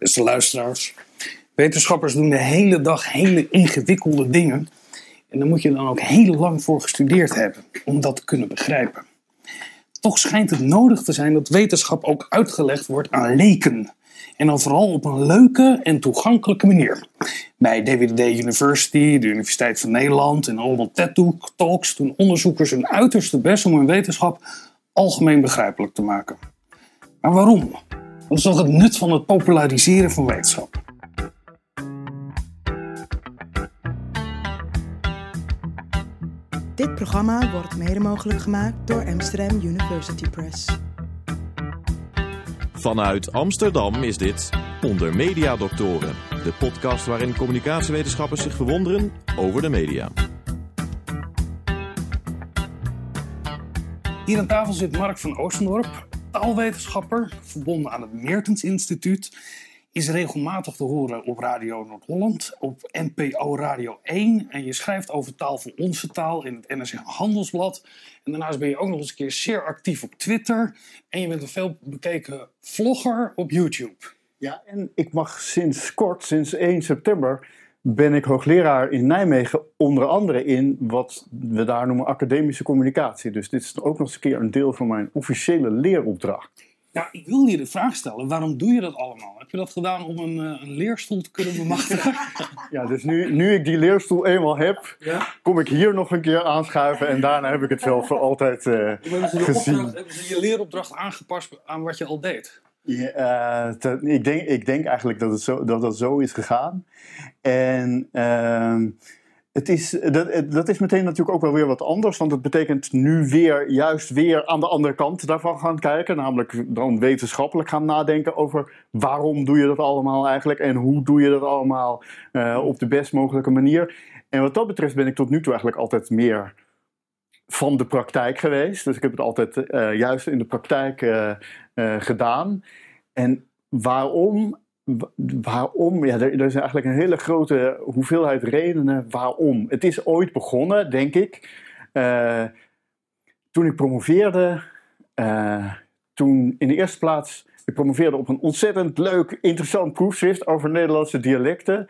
Beste luisteraars, wetenschappers doen de hele dag hele ingewikkelde dingen. En daar moet je dan ook heel lang voor gestudeerd hebben om dat te kunnen begrijpen. Toch schijnt het nodig te zijn dat wetenschap ook uitgelegd wordt aan leken. En dan vooral op een leuke en toegankelijke manier. Bij DWD University, de Universiteit van Nederland en allemaal TED-talks doen onderzoekers hun uiterste best om hun wetenschap algemeen begrijpelijk te maken. Maar waarom? Wat is toch het nut van het populariseren van wetenschap? Dit programma wordt mede mogelijk gemaakt door Amsterdam University Press. Vanuit Amsterdam is dit Onder Media Doctoren, de podcast waarin communicatiewetenschappers zich verwonderen over de media. Hier aan tafel zit Mark van Oostendorp, taalwetenschapper, verbonden aan het Meertens Instituut. Is regelmatig te horen op Radio Noord-Holland, op NPO Radio 1. En je schrijft over taal van onze taal in het NRC Handelsblad. En daarnaast ben je ook nog eens een keer zeer actief op Twitter. En je bent een veel bekeken vlogger op YouTube. Ja, en ik mag sinds kort, sinds 1 september, ben ik hoogleraar in Nijmegen, onder andere in wat we daar noemen academische communicatie. Dus dit is ook nog eens een keer een deel van mijn officiële leeropdracht. Ja, ik wil je de vraag stellen, waarom doe je dat allemaal? Heb je dat gedaan om een, eh, een leerstoel te kunnen bemachtigen? Ja, dus nu, nu ik die leerstoel eenmaal heb, ja? kom ik hier nog een keer aanschuiven en daarna heb ik het wel voor altijd eh, gezien. opdracht- hebben ze je leeropdracht aangepast aan wat je al deed? Ja, eh, ik, denk, ik denk eigenlijk dat het zo, dat, dat zo is gegaan. En ehm, het is, dat, dat is meteen natuurlijk ook wel weer wat anders. Want het betekent nu weer, juist weer aan de andere kant daarvan gaan kijken. Namelijk dan wetenschappelijk gaan nadenken over waarom doe je dat allemaal eigenlijk. En hoe doe je dat allemaal eh, op de best mogelijke manier. En wat dat betreft ben ik tot nu toe eigenlijk altijd meer van de praktijk geweest. Dus ik heb het altijd eh, juist in de praktijk eh, eh, gedaan. En waarom? Wa- Waarom? Ja, er, er is eigenlijk een hele grote hoeveelheid redenen waarom. Het is ooit begonnen, denk ik. toen ik promoveerde, toen in de eerste plaats, ik promoveerde op een ontzettend leuk, interessant proefschrift over Nederlandse dialecten.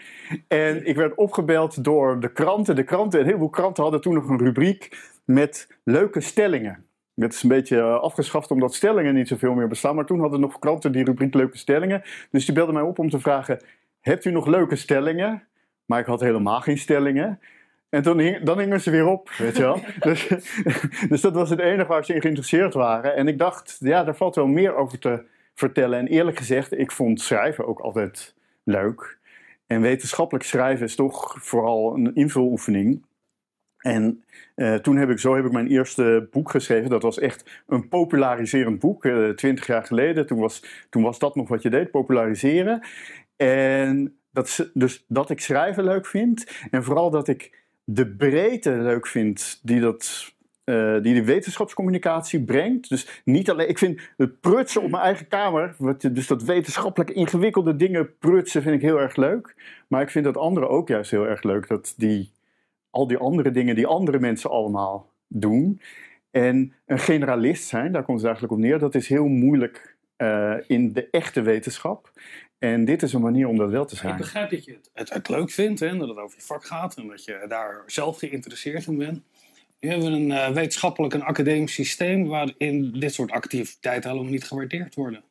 En ik werd opgebeld door de kranten. De kranten, een heleboel kranten hadden toen nog een rubriek met leuke stellingen. Dat is een beetje eh, afgeschaft omdat stellingen niet zoveel meer bestaan. Maar toen hadden nog kranten die rubriek leuke stellingen. Dus die belden mij op om te vragen, hebt u nog leuke stellingen? Maar ik had helemaal geen stellingen. En toen hing, dan hingen ze weer op, weet je wel. dus, dus dat was het enige waar ze in geïnteresseerd waren. En ik dacht, ja, daar valt wel meer over te vertellen. En eerlijk gezegd, ik vond schrijven ook altijd leuk. En wetenschappelijk schrijven is toch vooral een invuloefening. En eh, toen heb ik, zo heb ik mijn eerste boek geschreven. Dat was echt een populariserend boek, eh, twintig jaar geleden. Toen was, toen was dat nog wat je deed, populariseren. En dat, dus dat ik schrijven leuk vind. En vooral dat ik de breedte leuk vind die dat... eh, die de wetenschapscommunicatie brengt. Dus niet alleen, ik vind het prutsen op mijn eigen kamer, wat, dus dat wetenschappelijk ingewikkelde dingen prutsen, vind ik heel erg leuk. Maar ik vind dat andere ook juist heel erg leuk. Dat die, al die andere dingen die andere mensen allemaal doen. En een generalist zijn, daar komt het eigenlijk op neer, dat is heel moeilijk eh, in de echte wetenschap. En dit is een manier om dat wel te Ik zijn. begrijp dat je het, leuk vindt en dat het over je vak gaat en dat je daar zelf geïnteresseerd in bent. Nu hebben we een eh, wetenschappelijk en academisch systeem waarin dit soort activiteiten helemaal niet gewaardeerd worden.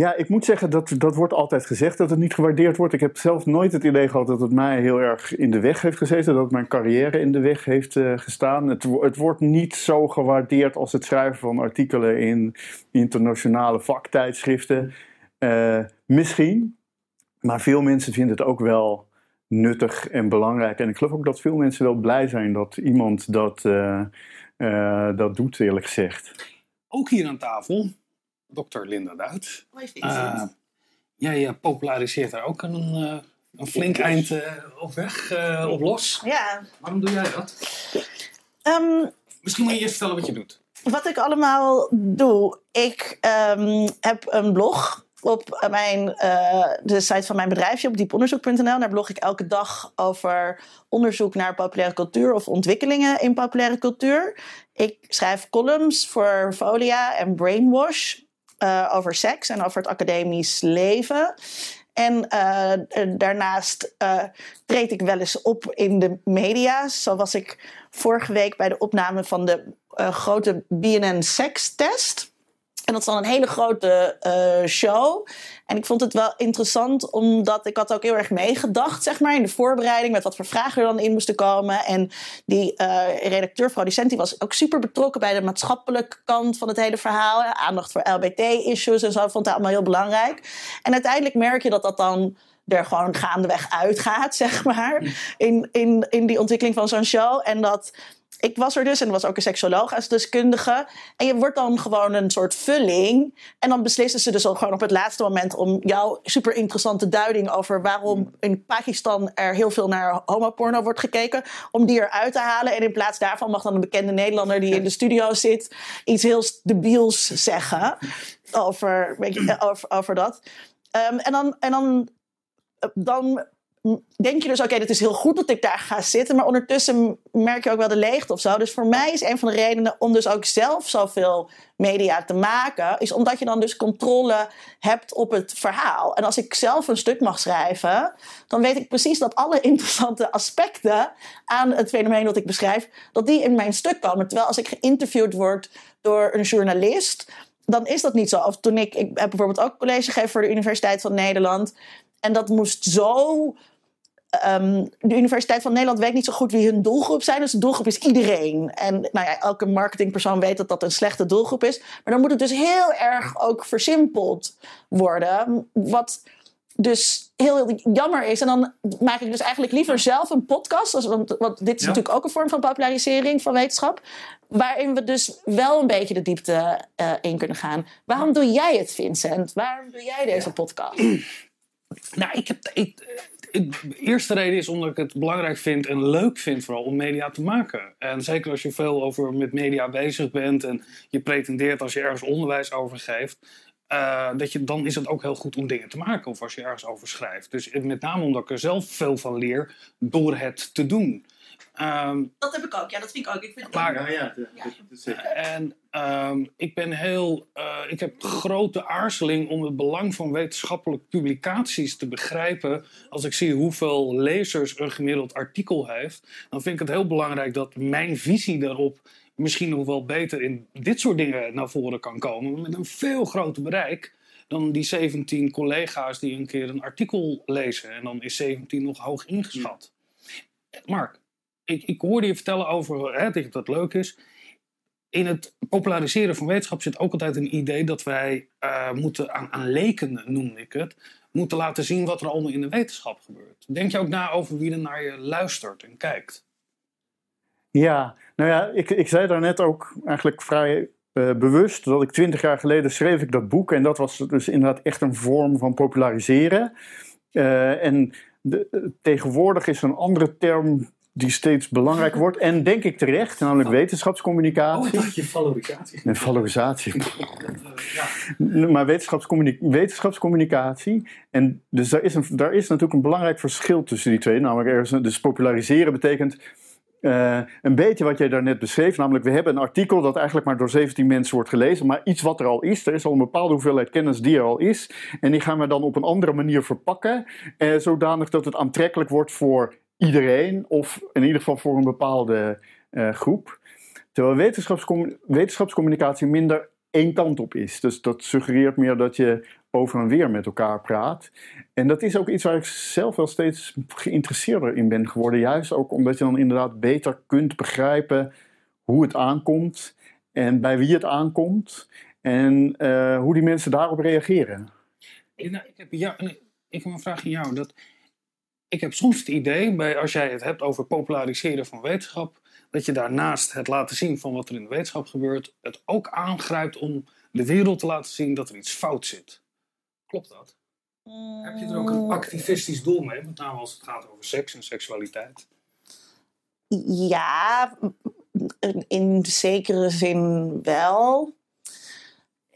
Ja, ik moet zeggen, dat, dat wordt altijd gezegd dat het niet gewaardeerd wordt. Ik heb zelf nooit het idee gehad dat het mij heel erg in de weg heeft gezeten. Dat mijn carrière in de weg heeft eh, gestaan. Het, het wordt niet zo gewaardeerd als het schrijven van artikelen in internationale vaktijdschriften. Eh, misschien, maar veel mensen vinden het ook wel nuttig en belangrijk. En ik geloof ook dat veel mensen wel blij zijn dat iemand dat, eh, dat doet, eerlijk gezegd. Ook hier aan tafel, dokter Linda Duits. Eh, jij eh, populariseert daar ook een, eh, een flink eind eh, op weg, eh, op los. Ja, Waarom doe jij dat? ehm, Misschien moet je eerst vertellen wat je doet. wat ik allemaal doe. Ik ehm, heb een blog op mijn, eh, de site van mijn bedrijfje op dieponderzoek.nl. Daar blog ik elke dag over onderzoek naar populaire cultuur of ontwikkelingen in populaire cultuur. Ik schrijf columns voor Folia en Brainwash. Eh, over seks en over het academisch leven. En eh, eh, daarnaast uh, treed ik wel eens op in de media. Zo was ik vorige week bij de opname van de grote BNN Sekstest. En dat is dan een hele grote uh, show. En ik vond het wel interessant, omdat ik had ook heel erg meegedacht, zeg maar, in de voorbereiding, met wat voor vragen er dan in moesten komen. En die uh, redacteur, producent, die was ook super betrokken bij de maatschappelijke kant van het hele verhaal. Aandacht voor LBT-issues en zo, vond hij allemaal heel belangrijk. En uiteindelijk merk je dat dat dan er gewoon gaandeweg uitgaat, zeg maar, in, in, in die ontwikkeling van zo'n show. En dat ik was er dus en er was ook een seksoloog als deskundige. En je wordt dan gewoon een soort vulling. En dan beslissen ze dus al gewoon op het laatste moment om jouw super interessante duiding over waarom in Pakistan er heel veel naar homoporno wordt gekeken, om die eruit te halen. En in plaats daarvan mag dan een bekende Nederlander die in de studio zit iets heel debiels zeggen over, over, over dat. Um, en dan, en dan, dan denk je dus, oké, het is heel goed dat ik daar ga zitten. Maar ondertussen merk je ook wel de leegte of zo. Dus voor mij is een van de redenen om dus ook zelf zoveel media te maken... is omdat je dan dus controle hebt op het verhaal. En als ik zelf een stuk mag schrijven... dan weet ik precies dat alle interessante aspecten aan het fenomeen dat ik beschrijf... dat die in mijn stuk komen. Terwijl als ik geïnterviewd word door een journalist dan is dat niet zo. Of toen ik, ik heb bijvoorbeeld ook college gegeven voor de Universiteit van Nederland. En dat moest zo Um, de Universiteit van Nederland weet niet zo goed wie hun doelgroep zijn. Dus de doelgroep is iedereen. En nou ja, elke marketingpersoon weet dat dat een slechte doelgroep is. Maar dan moet het dus heel erg ook versimpeld worden. Wat dus heel jammer is. En dan maak ik dus eigenlijk liever zelf een podcast. Want, want dit is natuurlijk ook een vorm van popularisering van wetenschap. Waarin we dus wel een beetje de diepte uh, in kunnen gaan. Waarom doe jij het, Vincent? Waarom doe jij deze podcast? Nou, ik heb. Ik, de eerste reden is omdat ik het belangrijk vind en leuk vind vooral om media te maken. En zeker als je veel over met media bezig bent en je pretendeert als je ergens onderwijs over geeft, uh, dat je, dan is het ook heel goed om dingen te maken of als je ergens over schrijft. Dus met name omdat ik er zelf veel van leer door het te doen. Um, dat heb ik ook, ja, dat vind ik ook. Ik vind maar, ja, ja, ja. En um, ik ben heel, uh, ik heb grote aarzeling om het belang van wetenschappelijke publicaties te begrijpen. Als ik zie hoeveel lezers een gemiddeld artikel heeft, dan vind ik het heel belangrijk dat mijn visie daarop misschien nog wel beter in dit soort dingen naar voren kan komen. Met een veel groter bereik dan die 17 collega's die een keer een artikel lezen. En dan is 17 nog hoog ingeschat. Mark, ik, ik hoorde je vertellen over hè, dat dat leuk is. In het populariseren van wetenschap zit ook altijd een idee dat wij uh, moeten aan, aan leken, noem ik het, moeten laten zien wat er allemaal in de wetenschap gebeurt. Denk je ook na over wie er naar je luistert en kijkt? Ja, nou ja, ik, ik zei daar net ook eigenlijk vrij uh, bewust dat ik twintig jaar geleden schreef ik dat boek. En dat was dus inderdaad echt een vorm van populariseren. Uh, en de, tegenwoordig is een andere term die steeds belangrijker wordt. En denk ik terecht, namelijk wetenschapscommunicatie. Oh, ik dacht je valorisatie. Nee, valorisatie. ja. Maar wetenschapscommunicatie. En dus daar is, een, daar is natuurlijk een belangrijk verschil tussen die twee. Namelijk, er is een, dus populariseren betekent uh, een beetje wat jij daarnet beschreef, namelijk we hebben een artikel dat eigenlijk maar door 17 mensen wordt gelezen, maar iets wat er al is, er is al een bepaalde hoeveelheid kennis die er al is, en die gaan we dan op een andere manier verpakken, uh, zodanig dat het aantrekkelijk wordt voor iedereen, of in ieder geval voor een bepaalde uh, groep. Terwijl wetenschapscom wetenschapscommunicatie minder één kant op is. Dus dat suggereert meer dat je over en weer met elkaar praat. En dat is ook iets waar ik zelf wel steeds geïnteresseerder in ben geworden. Juist ook omdat je dan inderdaad beter kunt begrijpen hoe het aankomt en bij wie het aankomt en uh, hoe die mensen daarop reageren. Ik, heb, ik heb een vraag aan jou. Dat, ik heb soms het idee, bij, als jij het hebt over populariseren van wetenschap, dat je daarnaast het laten zien van wat er in de wetenschap gebeurt, het ook aangrijpt om de wereld te laten zien dat er iets fout zit. Klopt dat? Heb je er ook een activistisch doel mee, met name als het gaat over seks en seksualiteit? Ja, in zekere zin wel.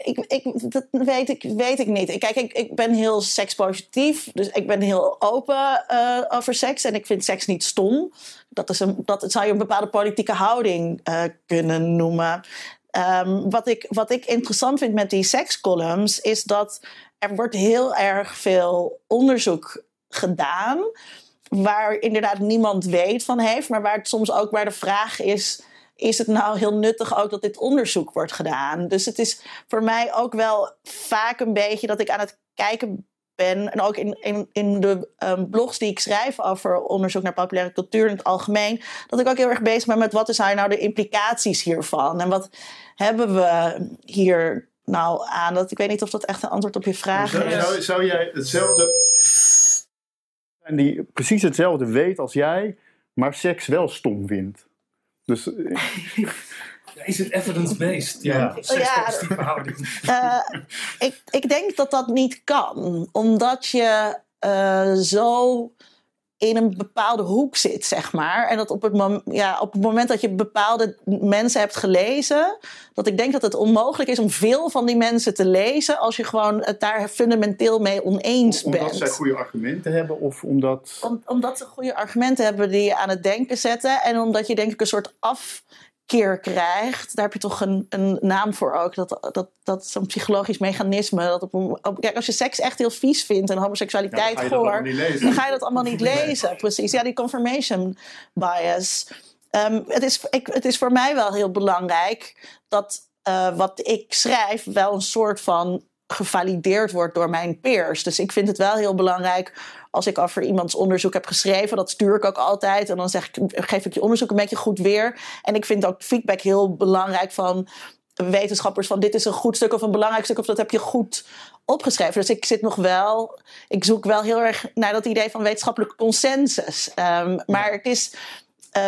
Ik, ik, dat weet ik, weet ik niet. Kijk, ik, ik ben heel sekspositief. Dus ik ben heel open uh, over seks. En ik vind seks niet stom. Dat, is een, dat zou je een bepaalde politieke houding uh, kunnen noemen. ehm, wat, ik, wat ik interessant vind met die sekscolumns is dat er wordt heel erg veel onderzoek gedaan waar inderdaad niemand weet van heeft, maar waar het soms ook waar de vraag is is het nou heel nuttig ook dat dit onderzoek wordt gedaan. Dus het is voor mij ook wel vaak een beetje dat ik aan het kijken ben. En ook in, in, in de um, blogs die ik schrijf over onderzoek naar populaire cultuur in het algemeen. Dat ik ook heel erg bezig ben met wat zijn nou de implicaties hiervan. En wat hebben we hier nou aan? Dat, ik weet niet of dat echt een antwoord op je vraag zou, is. Zou, zou jij hetzelfde. die precies hetzelfde weet als jij, maar seks wel stom vindt? Dus, is het evidence-based? Ja, ja. sekspositieve verhouding. Uh, ik, ik denk dat dat niet kan. Omdat je uh, zo in een bepaalde hoek zit, zeg maar. En dat op het, mom ja, op het moment dat je bepaalde mensen hebt gelezen... dat ik denk dat het onmogelijk is om veel van die mensen te lezen... als je gewoon het daar fundamenteel mee oneens bent. Omdat zij goede argumenten hebben of omdat... Om, omdat ze goede argumenten hebben die je aan het denken zetten... en omdat je denk ik een soort af keer krijgt, daar heb je toch een, een naam voor ook. Dat, dat, dat zo'n psychologisch mechanisme. Dat op, op, kijk, als je seks echt heel vies vindt en homoseksualiteit ja, goor, dan ga je dat allemaal niet lezen. Precies, ja, die confirmation bias. Um, het, is, ik, het is voor mij wel heel belangrijk dat uh, wat ik schrijf wel een soort van gevalideerd wordt door mijn peers. Dus ik vind het wel heel belangrijk als ik over iemands onderzoek heb geschreven, dat stuur ik ook altijd. En dan zeg ik, geef ik je onderzoek een beetje goed weer. En ik vind ook feedback heel belangrijk van wetenschappers van dit is een goed stuk of een belangrijk stuk of dat heb je goed opgeschreven. Dus ik zit nog wel, ik zoek wel heel erg naar dat idee van wetenschappelijke consensus. Um, maar het is,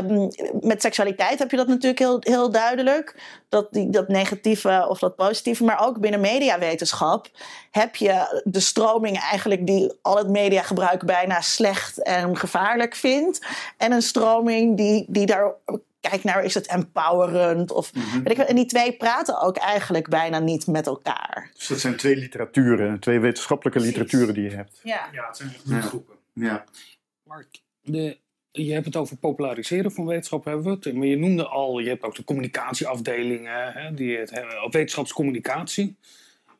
Um, met seksualiteit heb je dat natuurlijk heel, heel duidelijk. Dat, die, dat negatieve of dat positieve. Maar ook binnen mediawetenschap heb je de stroming eigenlijk die al het mediagebruik bijna slecht en gevaarlijk vindt. En een stroming die, die daar kijkt naar is het empowerend. Of, mm -hmm. weet ik, en die twee praten ook eigenlijk bijna niet met elkaar. Dus dat zijn twee literaturen, twee wetenschappelijke Precies. literaturen die je hebt. Ja, ja het zijn echt Ja. groepen. Ja. Mark, de, je hebt het over populariseren van wetenschap, hebben we het. Maar je noemde al, je hebt ook de communicatieafdelingen, hè, die het wetenschapscommunicatie.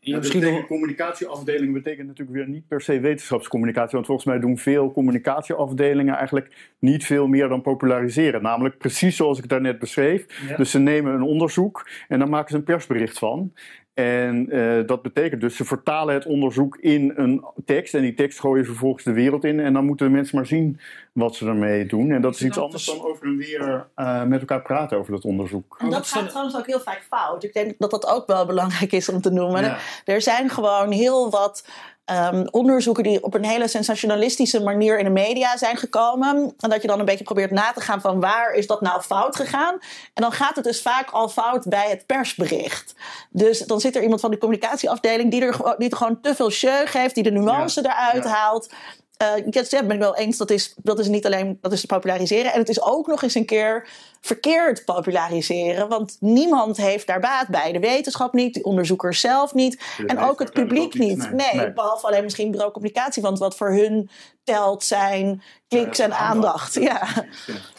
Ja, hebt misschien misschien nog, communicatieafdeling betekent natuurlijk weer niet per se wetenschapscommunicatie. Want volgens mij doen veel communicatieafdelingen eigenlijk niet veel meer dan populariseren. Namelijk precies zoals ik daarnet beschreef. Ja. Dus ze nemen een onderzoek en dan maken ze een persbericht van. En eh, dat betekent dus, ze vertalen het onderzoek in een tekst. En die tekst gooien ze vervolgens de wereld in. En dan moeten de mensen maar zien wat ze ermee doen. En dat is iets anders dan over en weer eh, met elkaar praten over dat onderzoek. En Oh, dat gaat trouwens ook heel vaak fout. Ik denk dat dat ook wel belangrijk is om te noemen. Ja. Er zijn gewoon heel wat ehm, onderzoeken die op een hele sensationalistische manier in de media zijn gekomen. En dat je dan een beetje probeert na te gaan van waar is dat nou fout gegaan. En dan gaat het dus vaak al fout bij het persbericht. Dus dan zit er iemand van de communicatieafdeling die er, die er gewoon te veel show geeft, die de nuance eruit Ja. haalt. Eh, ja, ben ik wel eens, dat is, dat is niet alleen dat is populariseren. En het is ook nog eens een keer verkeerd populariseren. Want niemand heeft daar baat bij. De wetenschap niet, de onderzoekers zelf niet. en ook het publiek niet. Nee, nee. behalve alleen misschien bureau communicatie. Want wat voor hun telt zijn kliks Ja, en aandacht. Ja.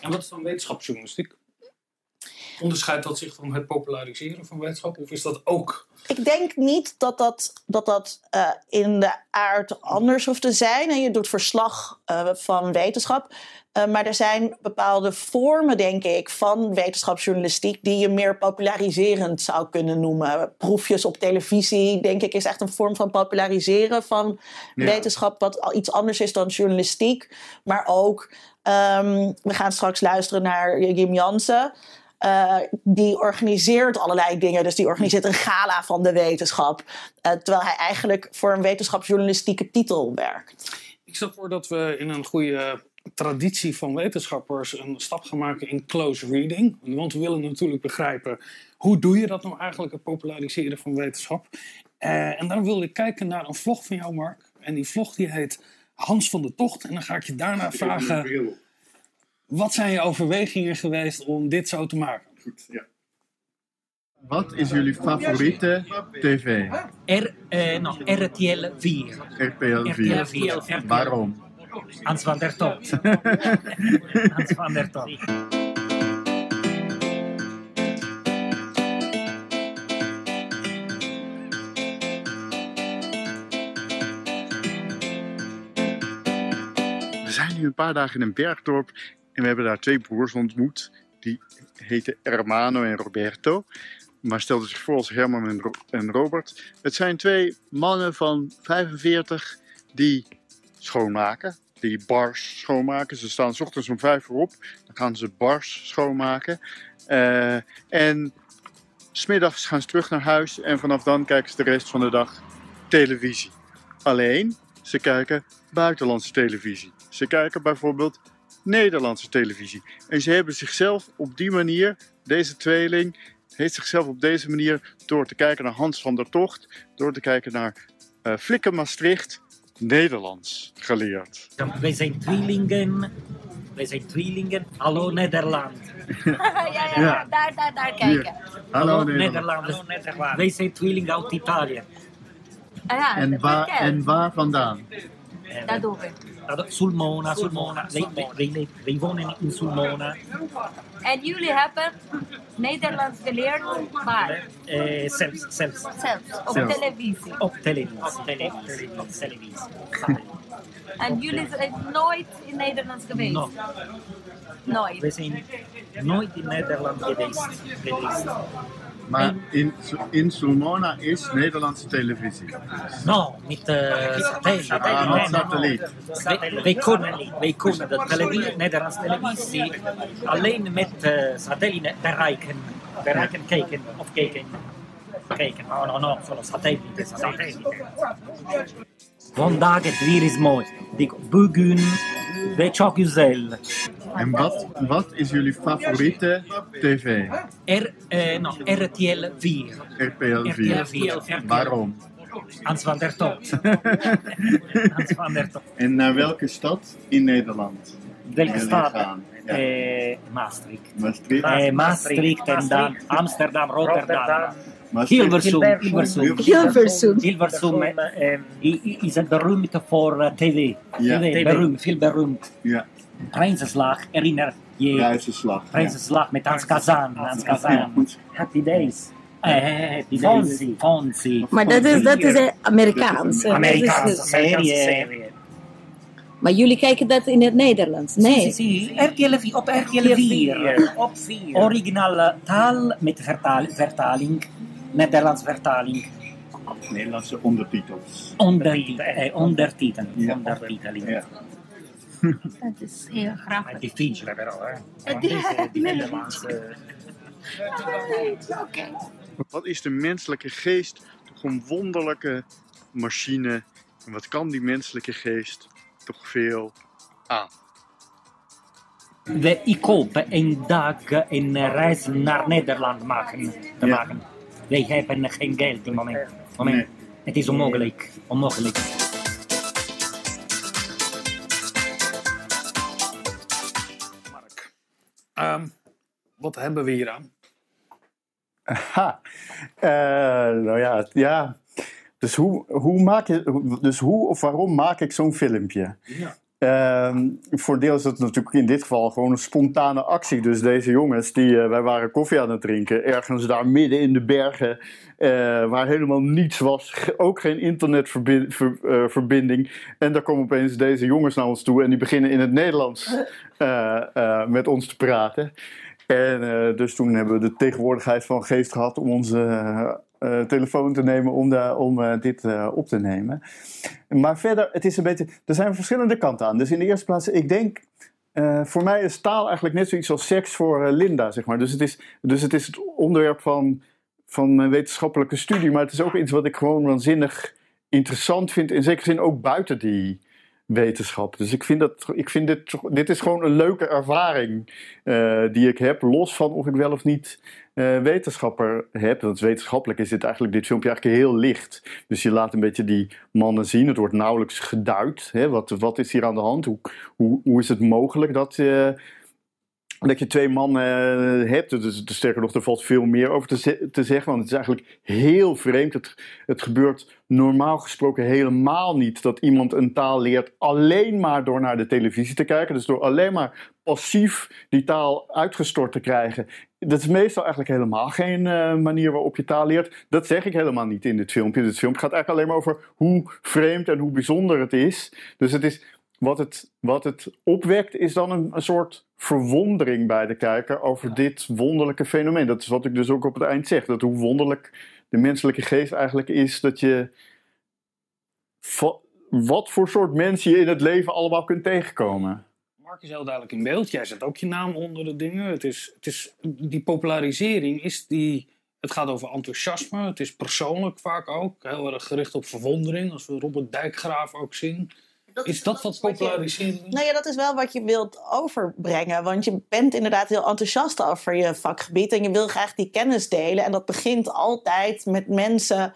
en wat is dan wetenschapsjournalistiek? Onderscheidt dat zich van het populariseren van wetenschap? Of is dat ook... Ik denk niet dat dat, dat, dat eh, in de aard anders hoeft te zijn. En je doet verslag eh, van wetenschap. Eh, maar er zijn bepaalde vormen, denk ik, van wetenschapsjournalistiek die je meer populariserend zou kunnen noemen. Proefjes op televisie, denk ik, is echt een vorm van populariseren van Ja. wetenschap, wat al iets anders is dan journalistiek. Maar ook, ehm, we gaan straks luisteren naar Jim Jansen. Eh, die organiseert allerlei dingen. Dus die organiseert een gala van de wetenschap. Eh, terwijl hij eigenlijk voor een wetenschapsjournalistieke titel werkt. Ik stel voor dat we in een goede traditie van wetenschappers een stap gaan maken in close reading. Want we willen natuurlijk begrijpen, hoe doe je dat nou eigenlijk, het populariseren van wetenschap? Eh, en dan wil ik kijken naar een vlog van jou, Mark. En die vlog die heet Hans van de Tocht. En dan ga ik je daarna vragen, wat zijn je overwegingen geweest om dit zo te maken? Goed, ja. Wat is jullie favoriete tv? Eh, nou, R, eh, no, RTL 4. RTL 4. RTL Waarom? Hans van der Top. Hans van der We zijn nu een paar dagen in een bergdorp en we hebben daar twee broers ontmoet. Die heten Hermano en Roberto. Maar stelden zich voor als Herman en, Ro- en Robert. Het zijn twee mannen van 45 die schoonmaken. Die bars schoonmaken. Ze staan 's ochtends om 5 uur op. Dan gaan ze bars schoonmaken. Eh, en smiddags gaan ze terug naar huis. En vanaf dan kijken ze de rest van de dag televisie. Alleen, ze kijken buitenlandse televisie. Ze kijken bijvoorbeeld Nederlandse televisie. En ze hebben zichzelf op die manier, deze tweeling, heeft zichzelf op deze manier door te kijken naar Hans van der Tocht, door te kijken naar eh Flikken Maastricht, Nederlands geleerd. Wij zijn tweelingen. Wij zijn tweelingen. Hallo Nederland. ja, ja, Ja. ja, daar, daar, daar kijken. Hallo Nederland. Wij zijn tweelingen uit Italië. Ah, ja, En waar, en waar vandaan? Da dove? Allora, Sulmona, Sulmona. Wij, wij, wij, wij wonen in Sulmona. En jullie hebben Nederlands geleerd waar? Eh, zelfs, zelfs. Zelfs, op Zelfs. televisie. Op televisie. Op televisie. Op televisie. En jullie zijn nooit in Nederlands geweest? No, Nooit. we zijn nooit in Nederland geweest. geweest. Maar in, in Sulmona is Nederlandse televisie. No, met uh, satelliet. Ah, met satelliet. Wij, wij kunnen, wij kunnen de televisie, Nederlandse televisie alleen met uh, satellieten bereiken. Bereiken, kijken of kijken. Kijken, no, no, no, solo satellieten. satellieten. Vandaag het weer is mooi. Dico, bugün ve çok güzel. En wat, wat is jullie favoriete tv? R, eh, no, RTL 4. RTL 4. RTL 4. Waarom? Hans van der Tocht. Hans van der Tocht. En naar welke stad in Nederland? Welke stad? Ja. Eh, Maastricht. Maastricht? Eh, Maastricht en dan Amsterdam, Rotterdam. Maastricht. Hilversum, Hilversum. Hilversum. Hilversum eh, i- is het beroemd voor eh, tv. Ja. TV, beroemd, veel beroemd. Ja, Prijzenslag, herinner je? Prijzenslag. Ja. Prijzenslag met Hans Kazan. Hans Kazan. Happy Days. Eh, happy Days. Fonzie. Fonzie. Maar dat is, dat is eh, Amerikaans. eh, Amerikaanse is- serie. Maar jullie kijken dat in het Nederlands? Nee. RTL 4, op RTL 4. Op 4. Originale taal met vertaal- vertaling. Nederlands vertaling. Nederlandse ondertitels. Ondertiteling. Eh, ondertiteling. Dat is heel grappig. è difficile però, eh. È di- Deze- die. Oké. Wat is de menselijke geest toch een wonderlijke machine. En wat kan die menselijke geest toch veel aan? We, ik hoop een dag een reis naar Nederland maken, te Ja. maken. Wij hebben geen geld in moment. moment. Nee. Het is onmogelijk. Onmogelijk. Ehm, wat hebben we hier aan? Ha. Eh, nou ja, ja. Dus hoe, hoe maak je, dus hoe of waarom maak ik zo'n filmpje? Ehm, voor deel is het natuurlijk in dit geval gewoon een spontane actie. Dus deze jongens, die, eh, wij waren koffie aan het drinken, ergens daar midden in de bergen, eh, waar helemaal niets was, ook geen internetverbinding. en daar komen opeens deze jongens naar ons toe en die beginnen in het Nederlands eh, eh, met ons te praten. En eh, dus toen hebben we de tegenwoordigheid van geest gehad om onze eh, telefoon te nemen om, de, om eh, dit eh, op te nemen. Maar verder, het is een beetje, er zijn verschillende kanten aan. Dus in de eerste plaats, ik denk, voor mij is taal eigenlijk net zoiets als seks voor Linda, zeg maar. Dus het is, dus het, is het onderwerp van, van mijn wetenschappelijke studie, maar het is ook iets wat ik gewoon waanzinnig interessant vind. In zekere zin ook buiten die wetenschap. Dus ik vind, dat, ik vind dit, dit is gewoon een leuke ervaring die ik heb, los van of ik wel of niet eh, wetenschapper heb. Want wetenschappelijk is dit eigenlijk, dit filmpje eigenlijk heel licht. Dus je laat een beetje die mannen zien. Het wordt nauwelijks geduid. Hè? Wat, wat is hier aan de hand? Hoe, hoe, hoe is het mogelijk dat, eh, dat je twee mannen eh, hebt? Dus, dus sterker nog, er valt veel meer over te, te zeggen. Want het is eigenlijk heel vreemd. Het, het gebeurt normaal gesproken helemaal niet dat iemand een taal leert alleen maar door naar de televisie te kijken. Dus door alleen maar passief die taal uitgestort te krijgen. Dat is meestal eigenlijk helemaal geen eh, manier waarop je taal leert. Dat zeg ik helemaal niet in dit filmpje. Dit filmpje gaat eigenlijk alleen maar over hoe vreemd en hoe bijzonder het is. Dus het is wat het, wat het opwekt, is dan een, een soort verwondering bij de kijker over dit wonderlijke fenomeen. Dat is wat ik dus ook op het eind zeg. Dat hoe wonderlijk de menselijke geest eigenlijk is, dat je wat voor soort mensen je in het leven allemaal kunt tegenkomen. Mark is heel duidelijk in beeld. Jij zet ook je naam onder de dingen. Het is, het is, die popularisering is die. Het gaat over enthousiasme. Het is persoonlijk vaak ook. Heel erg gericht op verwondering. Als we Robert Dijkgraaf ook zien. Is dat wat is? Nou ja, dat is wel wat je wilt overbrengen. Want je bent inderdaad heel enthousiast over je vakgebied. En je wil graag die kennis delen. En dat begint altijd met mensen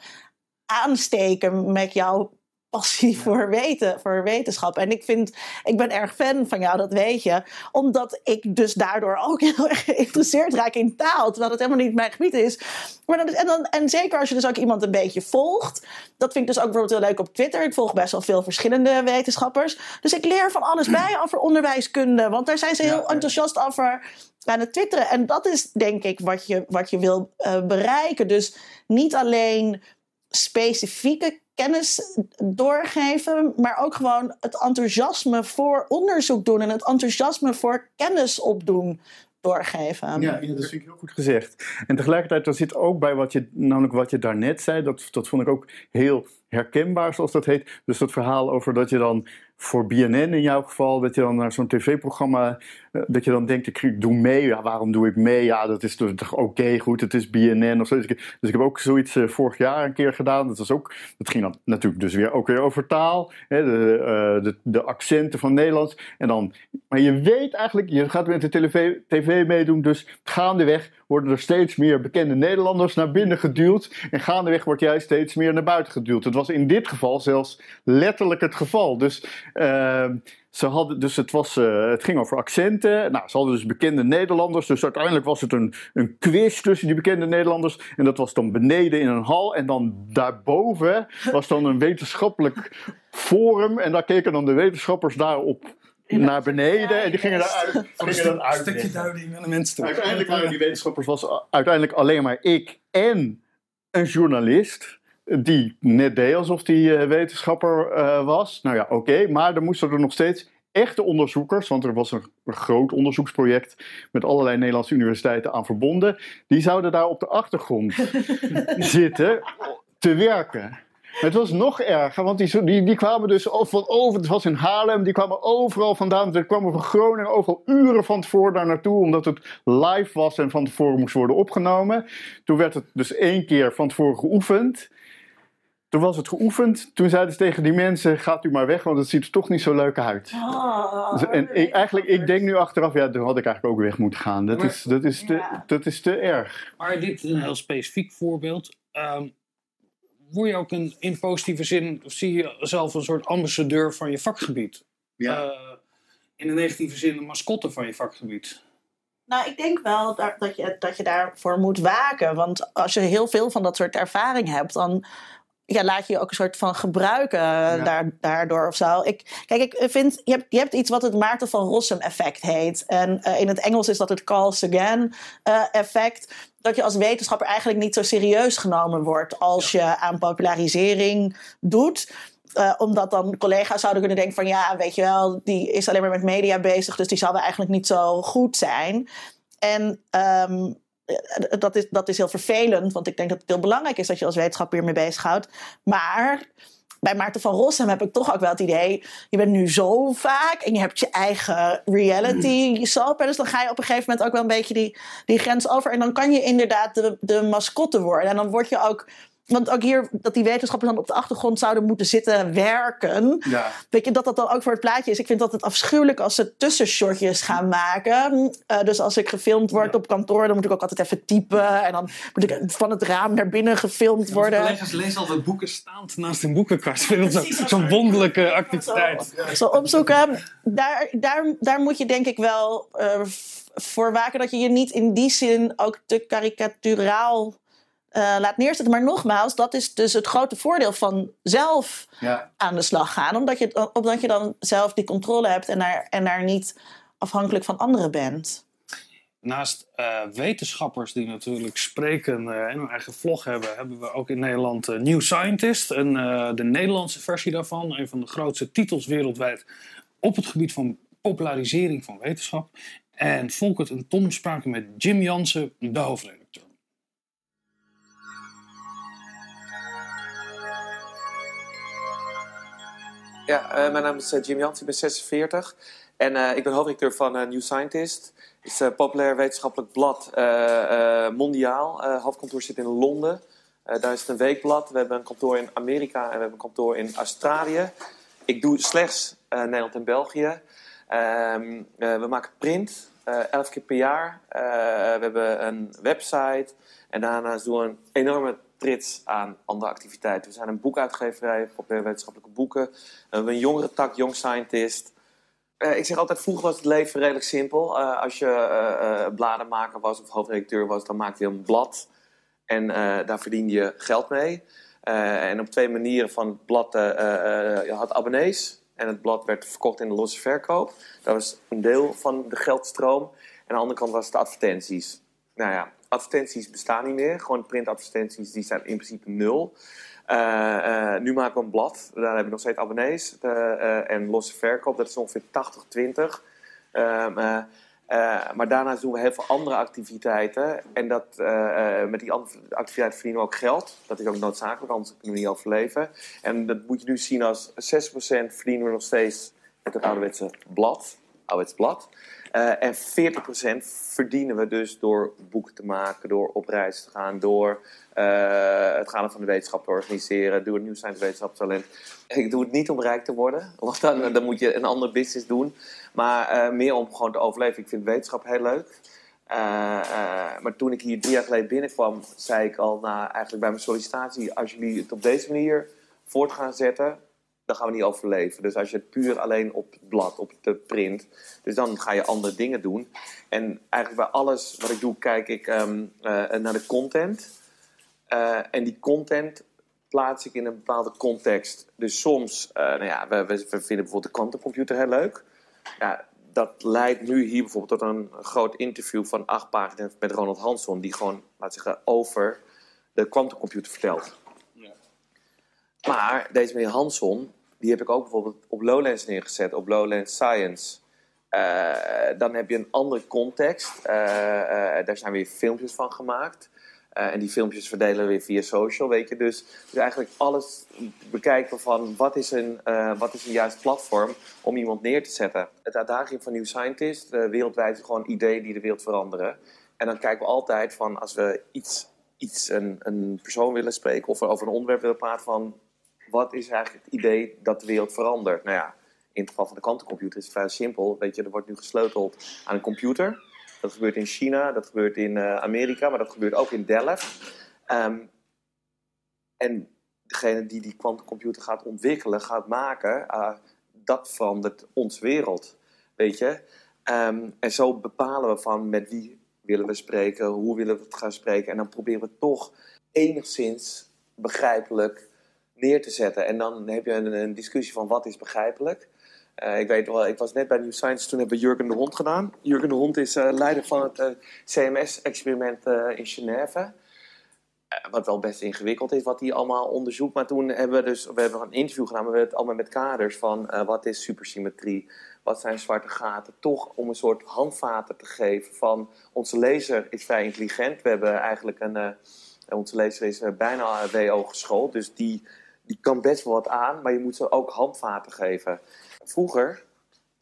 aansteken met jouw passie voor, weten, voor wetenschap. En ik vind, ik ben erg fan van jou, dat weet je. Omdat ik dus daardoor ook heel erg geïnteresseerd raak in taal. Terwijl het helemaal niet mijn gebied is. Maar dan, en, dan, en zeker als je dus ook iemand een beetje volgt. Dat vind ik dus ook bijvoorbeeld heel leuk op Twitter. Ik volg best wel veel verschillende wetenschappers. Dus ik leer van alles bij over onderwijskunde. Want daar zijn ze heel enthousiast over aan het twitteren. En dat is denk ik wat je, wat je wil eh, bereiken. Dus niet alleen specifieke kennis doorgeven, maar ook gewoon het enthousiasme voor onderzoek doen en het enthousiasme voor kennis opdoen doorgeven. Ja, dat vind ik heel goed gezegd. En tegelijkertijd, er zit ook bij wat je, namelijk wat je daarnet zei, dat, dat vond ik ook heel herkenbaar, zoals dat heet. Dus dat verhaal over dat je dan voor BNN in jouw geval, dat je dan naar zo'n tv-programma, eh, dat je dan denkt, ik, doe mee. Ja, waarom doe ik mee? Ja, dat is toch oké, goed, het is BNN of zo. Dus ik, dus ik heb ook zoiets eh, vorig jaar een keer gedaan. Dat, was ook, dat ging dan natuurlijk dus weer ook weer over taal, hè, de, eh, de, de accenten van Nederlands. En dan, maar je weet eigenlijk, je gaat met de tv, tv meedoen, dus gaandeweg worden er steeds meer bekende Nederlanders naar binnen geduwd. En gaandeweg wordt jij steeds meer naar buiten geduwd. Het was in dit geval zelfs letterlijk het geval. Dus, ehm, ze hadden, dus het, was, eh, het ging over accenten. Nou, ze hadden dus bekende Nederlanders. Dus uiteindelijk was het een, een quiz tussen die bekende Nederlanders. En dat was dan beneden in een hal. En dan daarboven was dan een wetenschappelijk forum. En daar keken dan de wetenschappers daarop naar beneden. En die gingen daaruit. Gingen dan uit. stukje duiding aan de mensen toe. Uiteindelijk waren die wetenschappers was uiteindelijk alleen maar ik en een journalist. Die net deed alsof die eh, wetenschapper eh, was. Nou ja, oké. maar er moesten er nog steeds echte onderzoekers. Want er was een, een groot onderzoeksproject. Met allerlei Nederlandse universiteiten aan verbonden. Die zouden daar op de achtergrond zitten te werken. Het was nog erger, want die, die, die kwamen dus van over, het was in Haarlem, die kwamen overal vandaan. Ze kwamen van Groningen overal uren van tevoren daar naartoe, omdat het live was en van tevoren moest worden opgenomen. Toen werd het dus één keer van tevoren geoefend. Toen was het geoefend. Toen zeiden ze tegen die mensen: gaat u maar weg, want het ziet er toch niet zo leuk uit. Dus- en ik, eigenlijk, ik denk nu achteraf, ja, toen had ik eigenlijk ook weg moeten gaan. Dat, Maar- is, dat, is, te, Ja. dat is te erg. Maar dit is een heel specifiek voorbeeld. Ehm, word je ook een, in positieve zin, of zie je zelf een soort ambassadeur van je vakgebied? Eh, in een negatieve zin een mascotte van je vakgebied. Nou, ik denk wel dat, dat, je, dat je daarvoor moet waken. Want als je heel veel van dat soort ervaring hebt, dan ja, laat je je ook een soort van gebruiken eh, daar, daardoor of zo. Ik, kijk, ik vind, je hebt, je hebt iets wat het Maarten van Rossum effect heet. En eh, in het Engels is dat het Carl Sagan eh, effect. Dat je als wetenschapper eigenlijk niet zo serieus genomen wordt als je aan popularisering doet. Omdat dan collega's zouden kunnen denken van ja, weet je wel, die is alleen maar met media bezig, dus die zal wel eigenlijk niet zo goed zijn. En ehm, eh, dat, is, dat is heel vervelend, want ik denk dat het heel belangrijk is dat je als wetenschapper hiermee bezighoudt. Maar bij Maarten van Rossum heb ik toch ook wel het idee, je bent nu zo vaak en je hebt je eigen reality soap. En dus dan ga je op een gegeven moment ook wel een beetje die, die grens over. En dan kan je inderdaad de, de mascotte worden. En dan word je ook. Want ook hier, dat die wetenschappers dan op de achtergrond zouden moeten zitten werken. Ja. Weet je, dat dat dan ook voor het plaatje is. Ik vind dat het afschuwelijk als ze tussenshotjes gaan maken. Eh, dus als ik gefilmd word op kantoor, dan moet ik ook altijd even typen. En dan moet ik van het raam naar binnen gefilmd worden. collega's lezen altijd boeken staand naast een boekenkast. Zo- zo'n wonderlijke activiteit. Zo opzoeken. Daar, daar, daar moet je denk ik wel v- voor waken dat je je niet in die zin ook te karikaturaal eh, laat neerzetten. Maar nogmaals, dat is dus het grote voordeel van zelf Ja. aan de slag gaan. Omdat je, dan- omdat je dan zelf die controle hebt en daar, en daar niet afhankelijk van anderen bent. Naast eh, wetenschappers die natuurlijk spreken eh, en hun eigen vlog hebben, hebben we ook in Nederland New Scientist. En eh, de Nederlandse versie daarvan, een van de grootste titels wereldwijd op het gebied van popularisering van wetenschap. En Volkert en Tom spraken met Jim Jansen, de hoofdredacteur. Ja, eh, mijn naam is eh, Jim Jans, ik ben 46 en eh, ik ben hoofdredacteur van New Scientist. Het is een populair wetenschappelijk blad mondiaal. Hoofdkantoor zit in Londen. Daar is het een weekblad. We hebben een kantoor in Amerika en we hebben een kantoor in Australië. Ik doe slechts Nederland en België. Ehm, eh, we maken print, elf keer per jaar. We hebben een website en daarnaast doen we een enorme trits aan andere activiteiten. We zijn een boekuitgeverij, populaire wetenschappelijke boeken. We hebben een jongere tak, Young Scientist. Eh, ik zeg altijd, vroeger was het leven redelijk simpel. Eh, als je eh, eh, bladenmaker was of hoofdredacteur was, dan maakte je een blad. En daar verdiende je geld mee. En op twee manieren van het blad, je had abonnees. En het blad werd verkocht in de losse verkoop. Dat was een deel van de geldstroom. En aan de andere kant was het advertenties. Nou ja, advertenties bestaan niet meer. Gewoon printadvertenties, die zijn in principe nul. Eh, eh, nu maken we een blad. Daar hebben we nog steeds abonnees. Eh, en losse verkoop, dat is ongeveer 80-20. Ehm, eh, eh, maar daarnaast doen we heel veel andere activiteiten. En dat, met die andere activiteiten verdienen we ook geld. Dat is ook noodzakelijk, anders kunnen we niet overleven. En dat moet je nu zien als 6% verdienen we nog steeds met het ouderwetse blad. Ouderwets blad. Eh, en 40% verdienen we dus door boeken te maken, door op reis te gaan, door eh, het gaan van de wetenschap te organiseren, door het nieuw science wetenschapstalent. Ik doe het niet om rijk te worden, want dan, dan moet je een ander business doen. Maar eh, meer om gewoon te overleven. Ik vind wetenschap heel leuk. Maar toen ik hier drie jaar geleden binnenkwam, zei ik al na, eigenlijk bij mijn sollicitatie: als jullie het op deze manier voort gaan zetten, dan gaan we niet overleven. Dus als je het puur alleen op het blad, op de print, dus dan ga je andere dingen doen. En eigenlijk bij alles wat ik doe, kijk ik ehm, eh, naar de content. Eh, en die content plaats ik in een bepaalde context. Dus soms, eh, nou ja, we, we, vinden bijvoorbeeld de quantumcomputer heel leuk. Ja, dat leidt nu hier bijvoorbeeld tot een groot interview van acht pagina's met Ronald Hansson, die gewoon, laat zeggen, over de quantumcomputer vertelt. Maar deze meneer Hansson, die heb ik ook bijvoorbeeld op Lowlands neergezet, op Lowlands Science. Eh, dan heb je een andere context. Eh, eh, daar zijn weer filmpjes van gemaakt. En die filmpjes verdelen we weer via social, weet je. Dus, dus eigenlijk alles bekijken van wat is, een, wat is een juist platform om iemand neer te zetten. Het uitdaging van New Scientist, wereldwijd, is gewoon ideeën die de wereld veranderen. En dan kijken we altijd van als we iets, iets een, een persoon willen spreken of over een onderwerp willen praten van wat is eigenlijk het idee dat de wereld verandert? Nou ja, in het geval van de kwantumcomputer is het vrij simpel. Weet je, er wordt nu gesleuteld aan een computer. Dat gebeurt in China, dat gebeurt in eh, Amerika, maar dat gebeurt ook in Delft. Ehm, en degene die die kwantumcomputer gaat ontwikkelen, gaat maken, eh, dat verandert onze wereld. Weet je? Ehm, en zo bepalen we van met wie willen we spreken, hoe willen we het gaan spreken. En dan proberen we toch enigszins begrijpelijk neer te zetten. En dan heb je een, een discussie van wat is begrijpelijk. Eh, ik weet wel, ik was net bij New Science, toen hebben we Jurgen de Hond gedaan. Jurgen de Hond is eh, leider van het eh, CMS-experiment in Genève. Wat wel best ingewikkeld is, wat hij allemaal onderzoekt. Maar toen hebben we dus, we hebben een interview gedaan, maar we hebben het allemaal met kaders van wat is supersymmetrie, wat zijn zwarte gaten. Toch om een soort handvaten te geven van onze lezer is vrij intelligent. We hebben eigenlijk een, onze lezer is bijna WO geschoold, dus die, die kan best wel wat aan, maar je moet ze ook handvaten geven. Vroeger,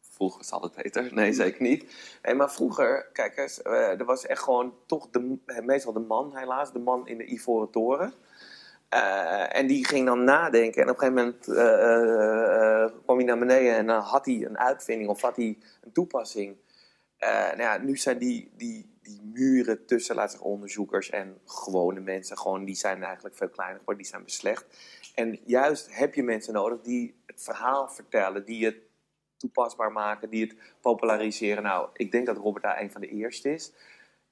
vroeger is altijd beter, nee zeker niet. Nee, maar vroeger, kijk eens, eh, er was echt gewoon toch de, meestal de man helaas, de man in de ivoren toren. Eh, en die ging dan nadenken. En op een gegeven moment eh, eh, eh, kwam hij naar beneden en dan had hij een uitvinding of had hij een toepassing. Eh, nou ja, nu zijn die, die, die muren tussen laten zeggen, onderzoekers en gewone mensen, gewoon, die zijn eigenlijk veel kleiner geworden, die zijn beslecht. En juist heb je mensen nodig die het verhaal vertellen, die het toepasbaar maken, die het populariseren. Nou, ik denk dat Robert daar een van de eerste is.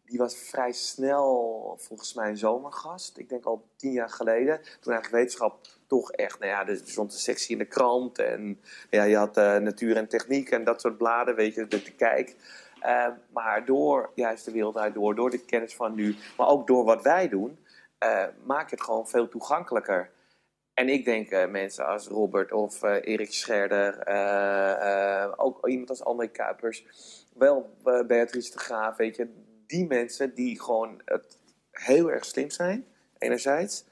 Die was vrij snel, volgens mij, een zomergast. Ik denk al tien jaar geleden. Toen eigenlijk wetenschap toch echt, nou ja, er stond een sectie in de krant. En ja, je had eh, natuur en techniek en dat soort bladen, weet je, de, de kijk. Eh, maar door juist de wereld uit door, door de kennis van nu, maar ook door wat wij doen, eh, maak je het gewoon veel toegankelijker. En ik denk eh, mensen als Robert of eh, Erik Scherder, eh, ook iemand als André Kuipers, wel Beatrice de Graaf, weet je. Die mensen die gewoon het heel erg slim zijn, enerzijds.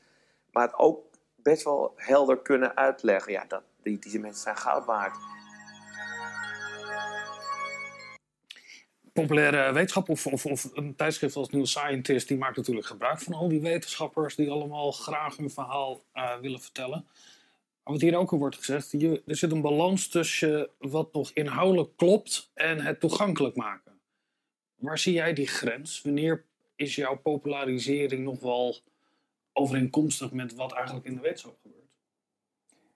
Maar het ook best wel helder kunnen uitleggen. Ja, dat, die, die mensen zijn goud waard. Populaire wetenschap of, of, of een tijdschrift als New Scientist, die maakt natuurlijk gebruik van al die wetenschappers die allemaal graag hun verhaal eh, willen vertellen. Maar wat hier ook al wordt gezegd, je, er zit een balans tussen wat nog inhoudelijk klopt en het toegankelijk maken. Waar zie jij die grens? Wanneer is jouw popularisering nog wel overeenkomstig met wat eigenlijk in de wetenschap gebeurt?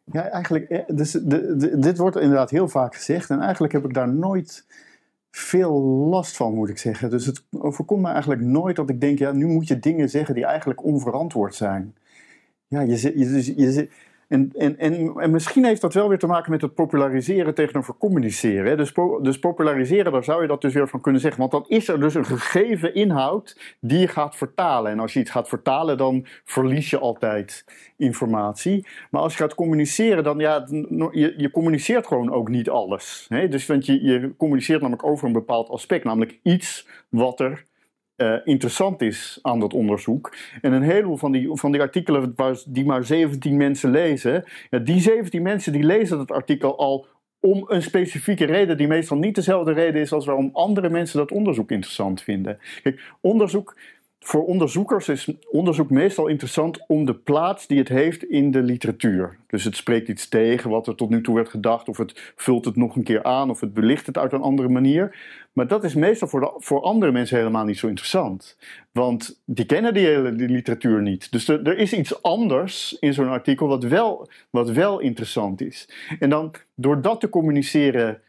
Ja, eigenlijk, eh, dus de, dit wordt inderdaad heel vaak gezegd. En eigenlijk heb ik daar nooit veel last van, moet ik zeggen. Dus het overkomt me eigenlijk nooit dat ik denk, ja, nu moet je dingen zeggen die eigenlijk onverantwoord zijn. Ja, je, je, dus- je, en, en, en, en misschien heeft dat wel weer te maken met het populariseren tegenover communiceren. Dus, dus populariseren, daar zou je dat dus weer van kunnen zeggen. Want dan is er dus een gegeven inhoud die je gaat vertalen. En als je iets gaat vertalen, dan verlies je altijd informatie. Maar als je gaat communiceren, dan ja, je, je communiceert gewoon ook niet alles. Hè? Dus want je, je communiceert namelijk over een bepaald aspect, namelijk iets wat er eh, interessant is aan dat onderzoek. En een heleboel van die, van die artikelen die maar 17 mensen lezen, ja, die 17 mensen die lezen dat artikel al om een specifieke reden die meestal niet dezelfde reden is als waarom andere mensen dat onderzoek interessant vinden. Kijk, onderzoek, voor onderzoekers is onderzoek meestal interessant om de plaats die het heeft in de literatuur. Dus het spreekt iets tegen wat er tot nu toe werd gedacht, of het vult het nog een keer aan, of het belicht het uit een andere manier. Maar dat is meestal voor, voor andere mensen helemaal niet zo interessant. Want die kennen die hele die literatuur niet. Dus er, is iets anders in zo'n artikel wat wel, wat wel interessant is. En dan door dat te communiceren,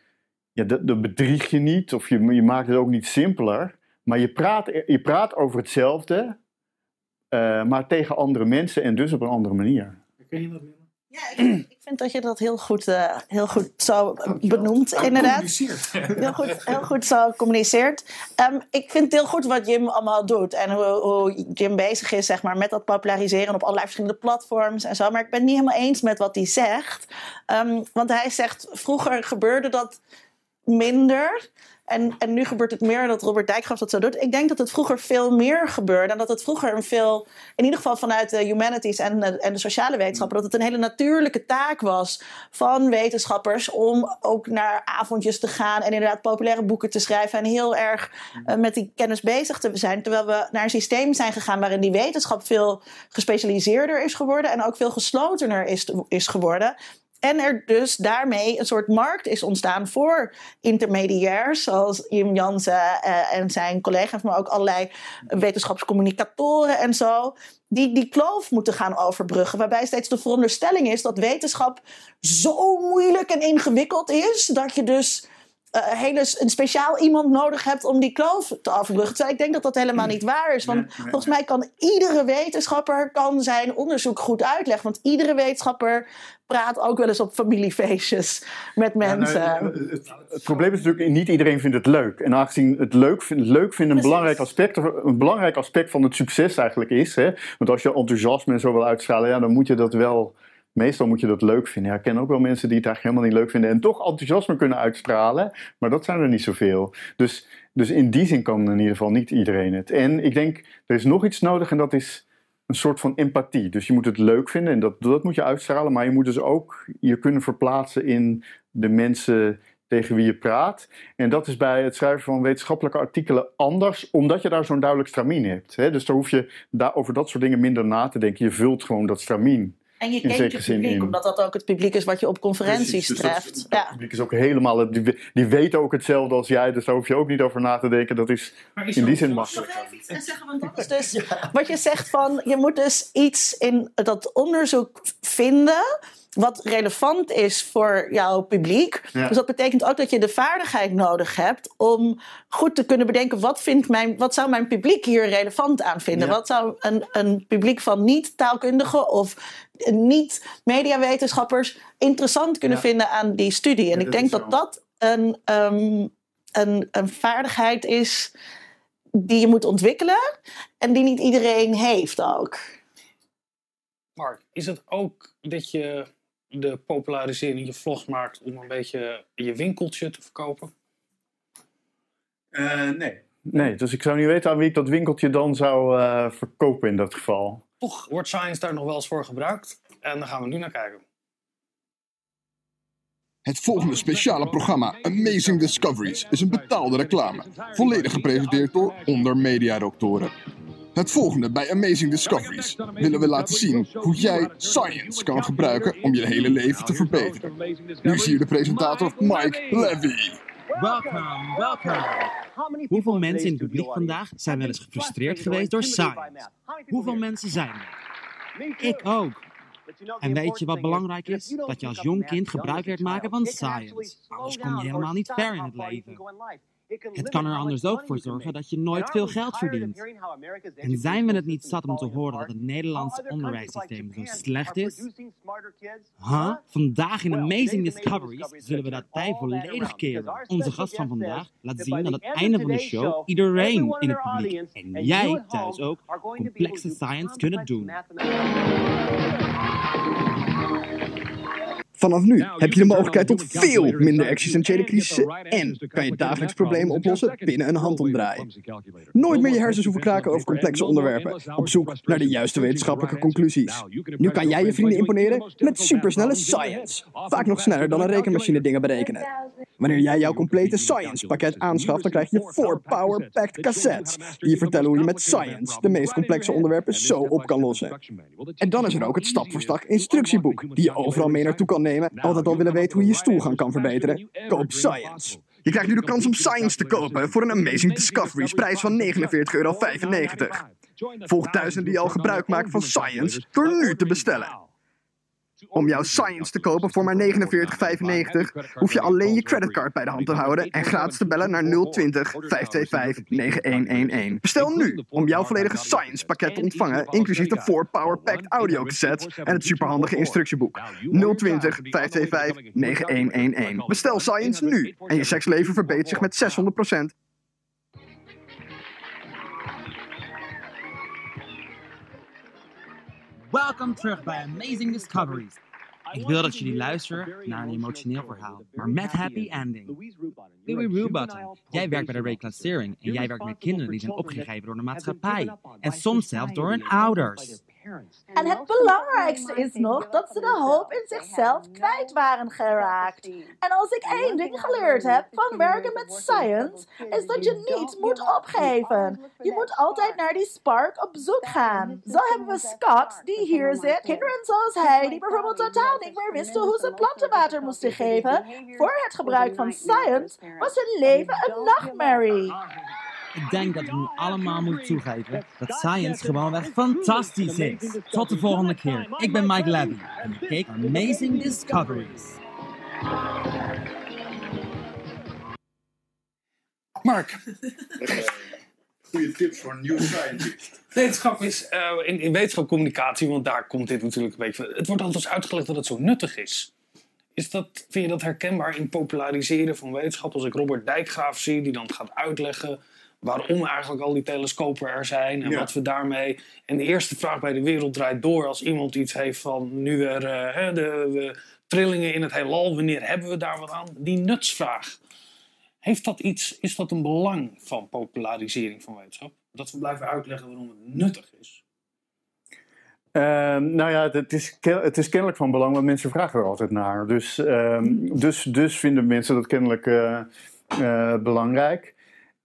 ja, dat bedrieg je niet, of je, je maakt het ook niet simpeler. Maar je praat, je praat over hetzelfde, eh, maar tegen andere mensen en dus op een andere manier. Ken je dat meer? Ja, ik, ik vind dat je dat heel goed, eh, heel goed zo benoemt, inderdaad. Heel goed, heel goed zo communiceert. Ehm, ik vind het heel goed wat Jim allemaal doet. En hoe, hoe Jim bezig is zeg maar, met dat populariseren op allerlei verschillende platforms en zo. Maar ik ben het niet helemaal eens met wat hij zegt. Ehm, want hij zegt, vroeger gebeurde dat minder. En, en nu gebeurt het meer dat Robert Dijkgraaf dat zo doet. Ik denk dat het vroeger veel meer gebeurde. En dat het vroeger een veel, in ieder geval vanuit de humanities en, de- en de sociale wetenschappen, dat het een hele natuurlijke taak was van wetenschappers om ook naar avondjes te gaan en inderdaad populaire boeken te schrijven en heel erg eh, met die kennis bezig te zijn. Terwijl we naar een systeem zijn gegaan waarin die wetenschap veel gespecialiseerder is geworden en ook veel geslotener is, is geworden. En er dus daarmee een soort markt is ontstaan voor intermediairs, zoals Jim Jansen eh, en zijn collega's, maar ook allerlei wetenschapscommunicatoren en zo, die die kloof moeten gaan overbruggen. Waarbij steeds de veronderstelling is dat wetenschap zo moeilijk en ingewikkeld is, dat je dus eh, hele, een speciaal iemand nodig hebt om die kloof te overbruggen. Terwijl ik denk dat dat helemaal niet waar is. Want volgens mij kan iedere wetenschapper kan zijn onderzoek goed uitleggen. Want iedere wetenschapper praat ook wel eens op familiefeestjes met mensen. Ja, nou, het, het probleem is natuurlijk, niet iedereen vindt het leuk. En aangezien het leuk, leuk vinden een belangrijk, aspect, een belangrijk aspect van het succes eigenlijk is. Hè? Want als je enthousiasme en zo wil uitstralen, ja, dan moet je dat wel... Meestal moet je dat leuk vinden. Ja, ik ken ook wel mensen die het eigenlijk helemaal niet leuk vinden en toch enthousiasme kunnen uitstralen. Maar dat zijn er niet zoveel. Dus, dus in die zin kan in ieder geval niet iedereen het. En ik denk, er is nog iets nodig en dat is een soort van empathie. Dus je moet het leuk vinden en dat, dat moet je uitstralen. Maar je moet dus ook je kunnen verplaatsen in de mensen tegen wie je praat. En dat is bij het schrijven van wetenschappelijke artikelen anders, omdat je daar zo'n duidelijk stramien hebt. Dus daar hoef je daar over dat soort dingen minder na te denken. Je vult gewoon dat stramien. En je in kent je zekere zin publiek, in. omdat dat ook het publiek is wat je op conferenties Precies, dus treft. Dat ja. publiek is ook helemaal, die, die weten ook hetzelfde als jij, dus daar hoef je ook niet over na te denken. Dat is in die zin makkelijk. Dat is dus wat je zegt van je moet dus iets in dat onderzoek vinden wat relevant is voor jouw publiek. Ja. Dus dat betekent ook dat je de vaardigheid nodig hebt om goed te kunnen bedenken wat, vindt mijn, wat zou mijn publiek hier relevant aan vinden. Ja. Wat zou een, een publiek van niet-taalkundigen of niet-mediawetenschappers interessant kunnen Ja. vinden aan die studie. En Ja, ik denk dat dat een, ehm, een, een vaardigheid is die je moet ontwikkelen en die niet iedereen heeft ook. Mark, is het ook dat je de popularisering je vlogs maakt om een beetje je winkeltje te verkopen? Eh, nee. Nee, dus ik zou niet weten aan wie ik dat winkeltje dan zou eh, verkopen in dat geval. Toch wordt science daar nog wel eens voor gebruikt. En daar gaan we nu naar kijken. Het volgende speciale programma Amazing Discoveries is een betaalde reclame, volledig gepresenteerd door onder mediadoktoren. Het volgende bij Amazing Discoveries willen we laten zien hoe jij science kan gebruiken om je hele leven te verbeteren. Nu zie je de presentator Mike Levy. Welkom, welkom. Hoeveel mensen in het publiek vandaag zijn wel eens gefrustreerd geweest door science? Hoeveel mensen zijn er? Ik ook. En weet je wat belangrijk is? Dat je als jong kind gebruik leert maken van science. Anders kom je helemaal niet ver in het leven. Het kan er anders ook voor zorgen dat je nooit veel geld verdient. En zijn we het niet zat om te horen dat het Nederlandse onderwijssysteem zo slecht is? Huh? Vandaag in Amazing Discoveries zullen we dat tij volledig keren. Onze gast van vandaag laat zien aan het einde van de show iedereen in het publiek en jij thuis ook complexe science kunnen doen. Vanaf nu heb je de mogelijkheid tot veel minder existentiële crisissen en kan je dagelijks problemen oplossen binnen een handomdraai. Nooit meer je hersens hoeven kraken over complexe onderwerpen, op zoek naar de juiste wetenschappelijke conclusies. Nu kan jij je vrienden imponeren met supersnelle science. Vaak nog sneller dan een rekenmachine dingen berekenen. Wanneer jij jouw complete science pakket aanschaft, dan krijg je 4 Power Packed cassettes die je vertellen hoe je met science de meest complexe onderwerpen zo op kan lossen. En dan is er ook het stap voor stap instructieboek die je overal mee naartoe kan nemen. Altijd al willen weten hoe je je stoelgang kan verbeteren. Koop Science. Je krijgt nu de kans om Science te kopen voor een Amazing Discoveries prijs van 49,95 euro. Volg duizenden die al gebruik maken van Science door nu te bestellen. Om jouw Science te kopen voor maar 49,95 hoef je alleen je creditcard bij de hand te houden en gratis te bellen naar 020 525 9111. Bestel nu om jouw volledige Science pakket te ontvangen, inclusief de 4 Power Packed audio cassettes en het superhandige instructieboek. 020 525 9111. Bestel Science nu en je seksleven verbetert zich met 600%. Welkom terug bij Amazing Discoveries. Ik wil dat jullie luisteren naar een emotioneel verhaal, maar met happy ending. Louis Rubutton, jij werkt bij de reclassering en jij werkt met kinderen die zijn opgegeven door de maatschappij. En soms zelfs door hun ouders. En het belangrijkste is nog dat ze de hoop in zichzelf kwijt waren geraakt. En als ik één ding geleerd heb van werken met science, is dat je niet moet opgeven. Je moet altijd naar die spark op zoek gaan. Zo hebben we Scott, die hier zit, kinderen zoals hij, die bijvoorbeeld totaal niet meer wisten hoe ze planten water moesten geven. Voor het gebruik van science was hun leven een nachtmerrie. Ik denk dat we nu allemaal moeten toegeven dat science gewoonweg fantastisch is. Tot de volgende keer. Ik ben Mike Levy en ik keek Amazing Discoveries. Mark, Goede tips voor een nieuw scientist. wetenschap is eh, in, in wetenschapcommunicatie, want daar komt dit natuurlijk een beetje van. Het wordt altijd uitgelegd dat het zo nuttig is. Is dat, vind je dat herkenbaar in populariseren van wetenschap? Als ik Robert Dijkgraaf zie, die dan gaat uitleggen waarom eigenlijk al die telescopen er zijn en Ja. wat we daarmee. En de eerste vraag bij de wereld draait door als iemand iets heeft van nu er eh, de, trillingen in het heelal, wanneer hebben we daar wat aan? Die nutsvraag. Heeft dat iets, is dat een belang van popularisering van wetenschap? Dat we blijven uitleggen waarom het nuttig is? Ehm, nou ja, het is, het is kennelijk van belang, want mensen vragen er altijd naar. Dus, ehm, dus, dus vinden mensen dat kennelijk eh, eh, belangrijk.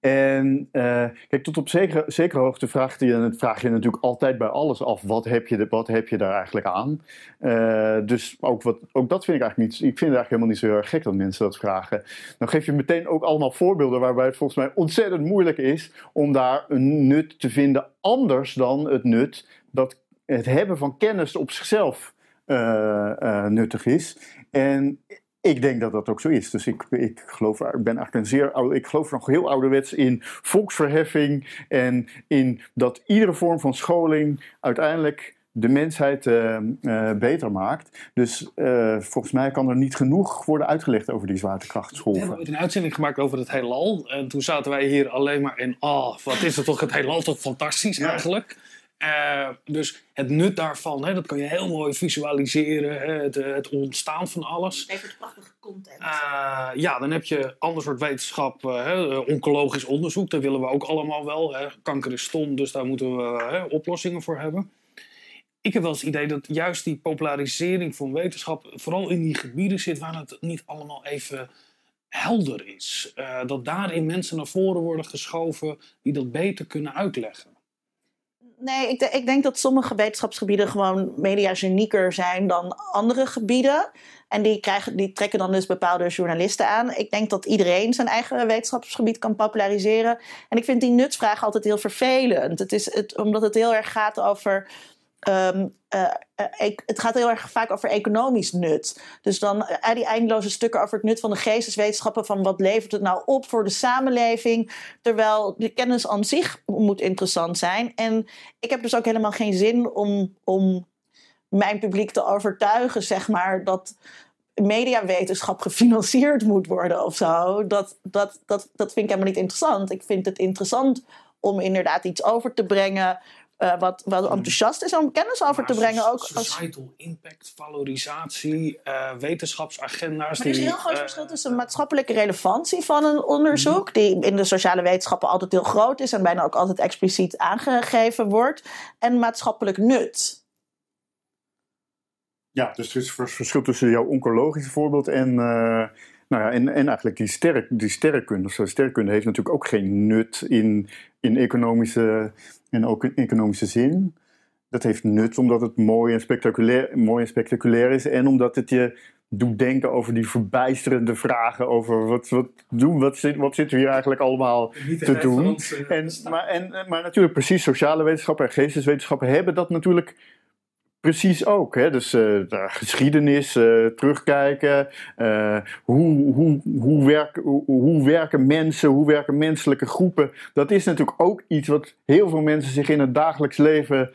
En eh, kijk, tot op zekere, zekere hoogte vraag je, vraag je natuurlijk altijd bij alles af: wat heb je, wat heb je daar eigenlijk aan? Eh, dus ook, wat, ook dat vind ik eigenlijk niet. Ik vind eigenlijk helemaal niet zo heel erg gek dat mensen dat vragen. Dan geef je meteen ook allemaal voorbeelden waarbij het volgens mij ontzettend moeilijk is om daar een nut te vinden anders dan het nut dat het hebben van kennis op zichzelf eh, nuttig is. En ik denk dat dat ook zo is. Dus ik, ik, geloof, ik ben eigenlijk een zeer oude, ik geloof nog heel ouderwets in volksverheffing en in dat iedere vorm van scholing uiteindelijk de mensheid eh, eh, beter maakt. Dus eh, volgens mij kan er niet genoeg worden uitgelegd over die We zwaartekrachtsgolven. hebben ooit een uitzending gemaakt over het heelal. En toen zaten wij hier alleen maar in... Oh, wat is het toch, het heelal toch fantastisch eigenlijk. Eh, dus het nut daarvan, hè, dat kan je heel mooi visualiseren. Hè, het, eh, het ontstaan van alles. Levert prachtige content. Eh, ja, dan heb je ander soort wetenschap, hè, oncologisch onderzoek. Dat willen we ook allemaal wel. Hè. Kanker is stom, dus daar moeten we hè, oplossingen voor hebben. Ik heb wel eens het idee dat juist die popularisering van wetenschap vooral in die gebieden zit waar het niet allemaal even helder is. Dat daarin mensen naar voren worden geschoven die dat beter kunnen uitleggen. Nee, ik, ik denk dat sommige wetenschapsgebieden gewoon mediagenieker zijn dan andere gebieden. En die, krijgen, die trekken dan dus bepaalde journalisten aan. Ik denk dat iedereen zijn eigen wetenschapsgebied kan populariseren. En ik vind die nutsvraag altijd heel vervelend. Het is het, omdat het heel erg gaat over. Ehm, eh, eh, ik- het gaat heel erg vaak over economisch nut. Dus dan eh, die eindeloze stukken over het nut van de geesteswetenschappen. Van wat levert het nou op voor de samenleving. Terwijl de kennis aan zich moet interessant zijn. En ik heb dus ook helemaal geen zin om, om mijn publiek te overtuigen, zeg maar, dat mediawetenschap gefinancierd moet worden of zo. Dat, dat, dat, dat vind ik helemaal niet interessant. Ik vind het interessant om inderdaad iets over te brengen. Eh, wat, wat enthousiast is om kennis over te brengen. Ook als, Societal impact, valorisatie, eh, wetenschapsagenda's. Maar er is een heel groot eh, verschil tussen maatschappelijke relevantie van een onderzoek, die in de sociale wetenschappen altijd heel groot is en bijna ook altijd expliciet aangegeven wordt, en maatschappelijk nut. Ja, dus er is vers- verschil tussen jouw oncologische voorbeeld en, eh, nou ja, en, en eigenlijk die, sterk, die sterrenkunde. Sterrenkunde heeft natuurlijk ook geen nut in, in economische en ook in economische zin. Dat heeft nut omdat het mooi en spectaculair, mooi en spectaculair is en omdat het je doet denken over die verbijsterende vragen over wat, wat, doen, wat, zit, wat zitten we hier eigenlijk allemaal te doen. ons, En, maar, en, maar natuurlijk precies sociale wetenschappen en geesteswetenschappen hebben dat natuurlijk precies ook. Hè? Dus eh, de geschiedenis, eh, terugkijken, eh, hoe, hoe, hoe, werken, hoe, hoe werken mensen, hoe werken menselijke groepen. Dat is natuurlijk ook iets wat heel veel mensen zich in het dagelijks leven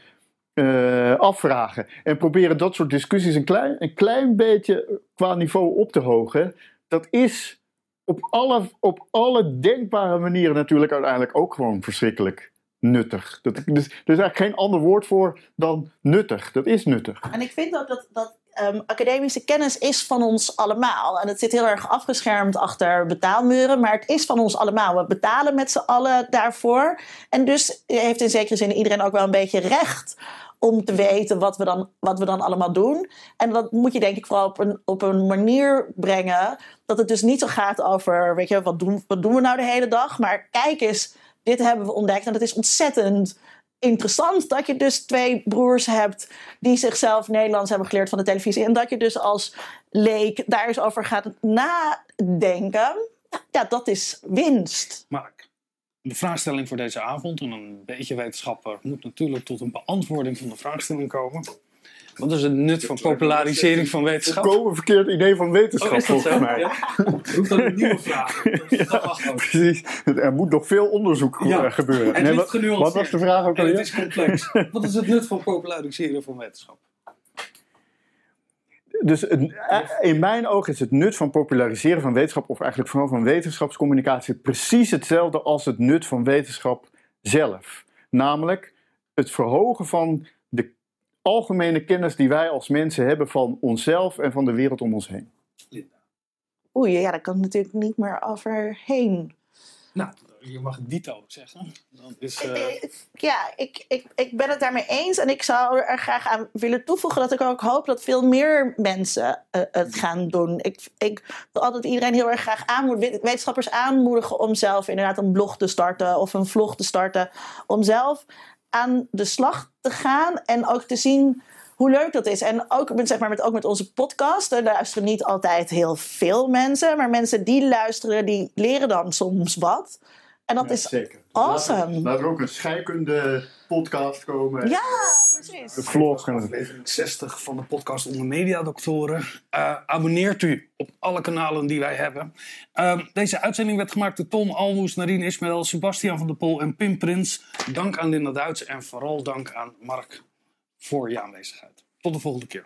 afvragen. En proberen dat soort discussies een klein, een klein beetje qua niveau op te hogen. Dat is op alle, op alle denkbare manieren natuurlijk uiteindelijk ook gewoon verschrikkelijk nuttig. Dat, dus, er is eigenlijk geen ander woord voor dan nuttig. Dat is nuttig. En ik vind ook dat, dat ehm, academische kennis is van ons allemaal. En het zit heel erg afgeschermd achter betaalmuren, maar het is van ons allemaal. We betalen met z'n allen daarvoor. En dus heeft in zekere zin iedereen ook wel een beetje recht om te weten wat we dan, wat we dan allemaal doen. En dat moet je denk ik vooral op een, op een manier brengen dat het dus niet zo gaat over, weet je, wat doen, wat doen we nou de hele dag? Maar kijk eens, dit hebben we ontdekt en het is ontzettend interessant dat je dus twee broers hebt die zichzelf Nederlands hebben geleerd van de televisie. En dat je dus als leek daar eens over gaat nadenken. Ja, dat is winst. Mark, de vraagstelling voor deze avond, en een beetje wetenschapper, moet natuurlijk tot een beantwoording van de vraagstelling komen. Wat is het nut van popularisering van wetenschap? Volkomen verkeerd idee van wetenschap, Oh, volgens mij. Ja. Roep dan een nieuwe vraag. Precies. Er moet nog veel onderzoek Ja, eh, gebeuren. Nee, wat, was de vraag ook En het alweer? is complex. Wat is het nut van populariseren van wetenschap? Dus het- in mijn ogen is het nut van populariseren van wetenschap, of eigenlijk vooral van wetenschapscommunicatie, precies hetzelfde als het nut van wetenschap zelf. Namelijk het verhogen van algemene kennis die wij als mensen hebben van onszelf en van de wereld om ons heen. Oei, ja, daar kan ik natuurlijk niet meer overheen. Nou, je mag dito zeggen. Dat is, eh, Ja, ik, ik, ik ben het daarmee eens. En ik zou er graag aan willen toevoegen dat ik ook hoop dat veel meer mensen eh, het gaan doen. Ik, ik wil altijd iedereen heel erg graag aanmoedigen, wetenschappers aanmoedigen om zelf inderdaad een blog te starten of een vlog te starten. Om zelf aan de slag te gaan en ook te zien hoe leuk dat is. En ook, met, zeg maar, met, ook met onze podcast. Er luisteren niet altijd heel veel mensen. Maar mensen die luisteren, die leren dan soms wat. En dat is awesome. Laat er ook een scheikunde podcast komen. Ja, precies. Een vlog. en- aflevering 60 van de podcast Onder Mediadoktoren. Eh abonneert u op alle kanalen die wij hebben. Ehm, deze uitzending werd gemaakt door Tom Almoes, Narine Ismail, Sebastian van der Pol en Pim Prins. Dank aan Linda Duits en vooral dank aan Mark voor je aanwezigheid. Tot de volgende keer.